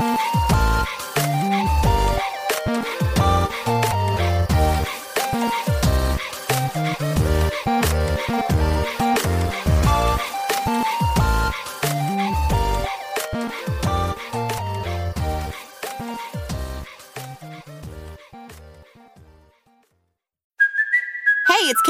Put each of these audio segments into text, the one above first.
拜。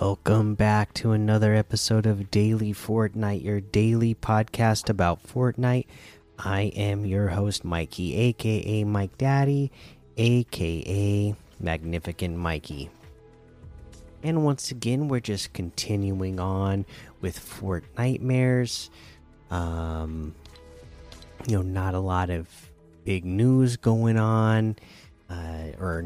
Welcome back to another episode of Daily Fortnite, your daily podcast about Fortnite. I am your host, Mikey, aka Mike Daddy, aka Magnificent Mikey. And once again, we're just continuing on with Fortnitemares. Um, you know, not a lot of big news going on or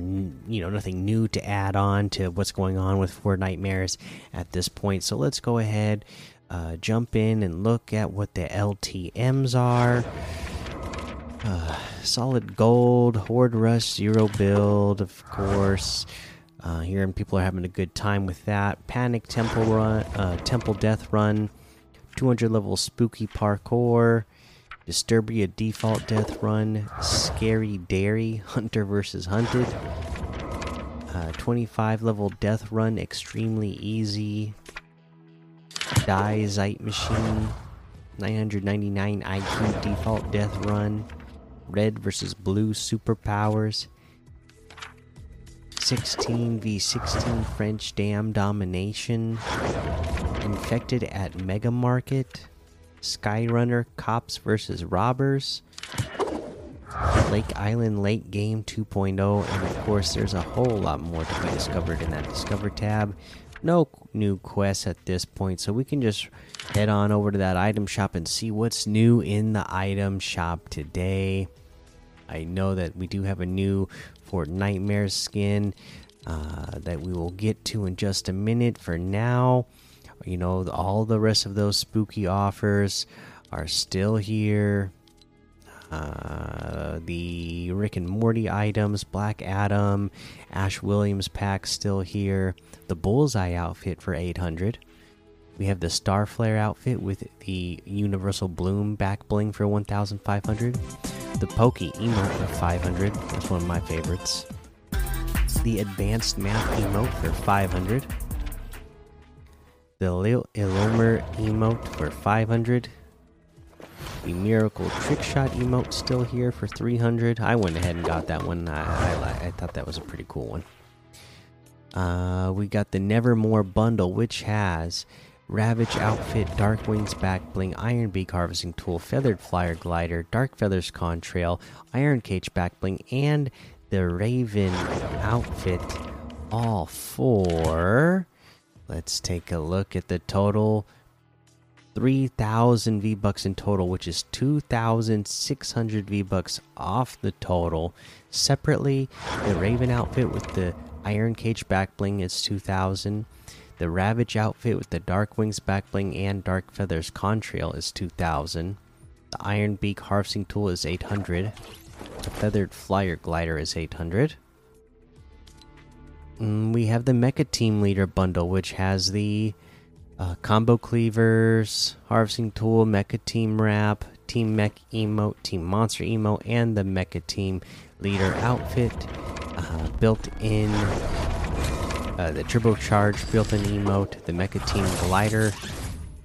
you know nothing new to add on to what's going on with Fortnitemares at this point. So let's go ahead, uh, jump in and look at what the LTM's are. Uh, solid gold, horde rush, zero build, of course. Uh, here and people are having a good time with that. Panic temple run, uh, temple death run, 200 level spooky parkour. Disturbia default death run, Scary Dairy, Hunter versus Hunted, uh, 25 level death run, extremely easy, Die Zeit Machine, 999 IQ default death run, Red versus Blue superpowers, 16 v 16 French Dam Domination, Infected at Mega Market. Skyrunner Cops versus Robbers, Lake Island Late Game 2.0, and of course, there's a whole lot more to be discovered in that Discover tab. No new quests at this point, so we can just head on over to that item shop and see what's new in the item shop today. I know that we do have a new Fortnitemares skin uh, that we will get to in just a minute. For now, you know all the rest of those spooky offers are still here. Uh, the rick and morty items black adam ash williams pack still here. The bullseye outfit for 800 we have the starflare outfit with the universal bloom back bling for 1500 the pokey emote for 500 that's one of my favorites. The advanced math emote for 500 the Lil Ilomer emote for 500. The Miracle Trick Shot emote still here for 300. I went ahead and got that one. I, I, I thought that was a pretty cool one. Uh, we got the Nevermore bundle, which has Ravage outfit, Dark Wings back bling, Iron Beak harvesting tool, Feathered Flyer glider, Dark Feathers contrail, Iron Cage back bling, and the Raven outfit, all for Let's take a look at the total. 3,000 V bucks in total, which is 2,600 V bucks off the total. Separately, the Raven outfit with the Iron Cage back bling is 2,000. The Ravage outfit with the Dark Wings back bling and Dark Feathers contrail is 2,000. The Iron Beak harvesting tool is 800. The Feathered Flyer glider is 800. Mm, we have the Mecha Team Leader bundle, which has the uh, combo cleavers, harvesting tool, Mecha Team wrap, Team Mech emote, Team Monster emote, and the Mecha Team Leader outfit. Uh, built in uh, the turbocharged built-in emote, the Mecha Team glider,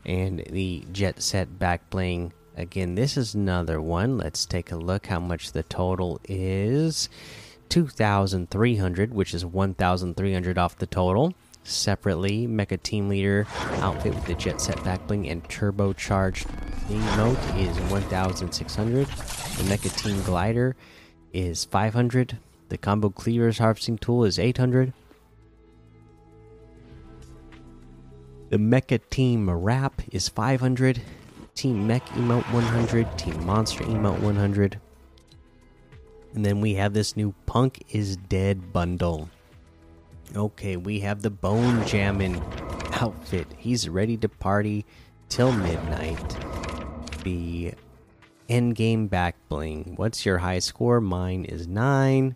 and the Jet Set back bling. Again, this is another one. Let's take a look how much the total is. 2,300, which is 1,300 off the total. Separately, Mecha Team Leader outfit with the Jet Set back bling and turbocharged emote is 1,600. The Mecha Team Glider is 500. The Combo Cleavers Harvesting Tool is 800. The Mecha Team Wrap is 500. Team Mech Emote 100. Team Monster Emote 100. And then we have this new Punk is Dead bundle. Okay, we have the Bone Jammin' outfit. He's ready to party till midnight. The end game back bling. What's your high score? Mine is nine.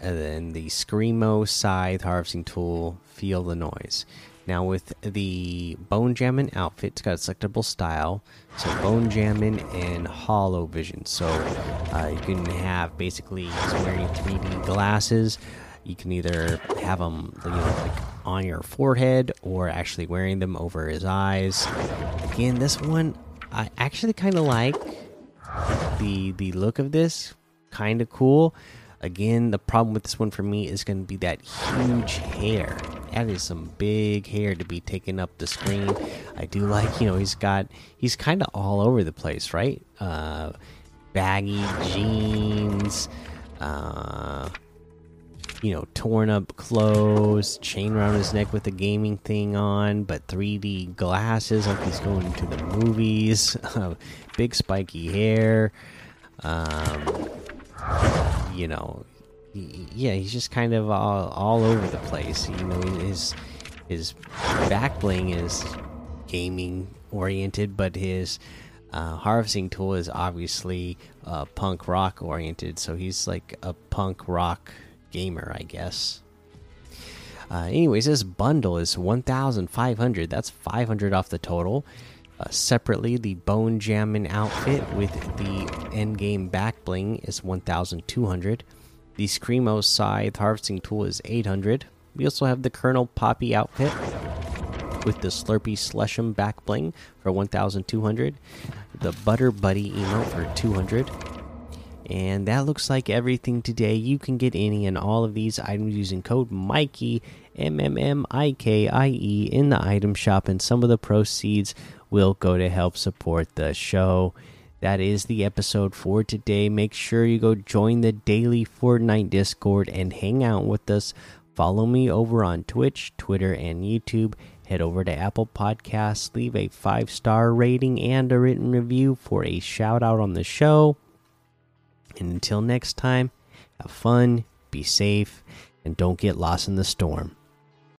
And then the Screamo Scythe Harvesting Tool. Feel the noise. Now with the Bone Jammin' outfit, it's got a selectable style. So Bone Jammin' and Hollow Vision. So uh, you can have basically he's wearing 3D glasses. You can either have them, you know, like on your forehead or actually wearing them over his eyes. Again, this one I actually kind of like the the look of this. Kind of cool. Again, the problem with this one for me is going to be that huge hair. That is some big hair to be taking up the screen. I do like, you know, he's got he's kind of all over the place, right? Uh, baggy jeans, uh, you know, torn up clothes, chain around his neck with a gaming thing on, but 3D glasses like he's going to the movies, big spiky hair. Um, you know, yeah, he's just kind of all, all over the place. You know, his his back bling is gaming oriented, but his uh, harvesting tool is obviously uh, punk rock oriented. So he's like a punk rock gamer, I guess. Uh, anyways, this bundle is 1,500. That's 500 off the total. Uh, separately, the Bone Jammin' outfit with the end game back bling is 1,200. The Screamo Scythe harvesting tool is 800. We also have the Kernel Poppy outfit with the Slurpy Slushum back bling for 1,200. The Butter Buddy emote for 200. And that looks like everything today. You can get any and all of these items using code Mikey M M M I K I E in the item shop, and some of the proceeds will go to help support the show. That is the episode for today. Make sure you go join the daily Fortnite Discord and hang out with us. Follow me over on Twitch, Twitter, and YouTube. Head over to Apple Podcasts, leave a five star rating and a written review for a shout out on the show. And until next time, have fun, be safe, and don't get lost in the storm.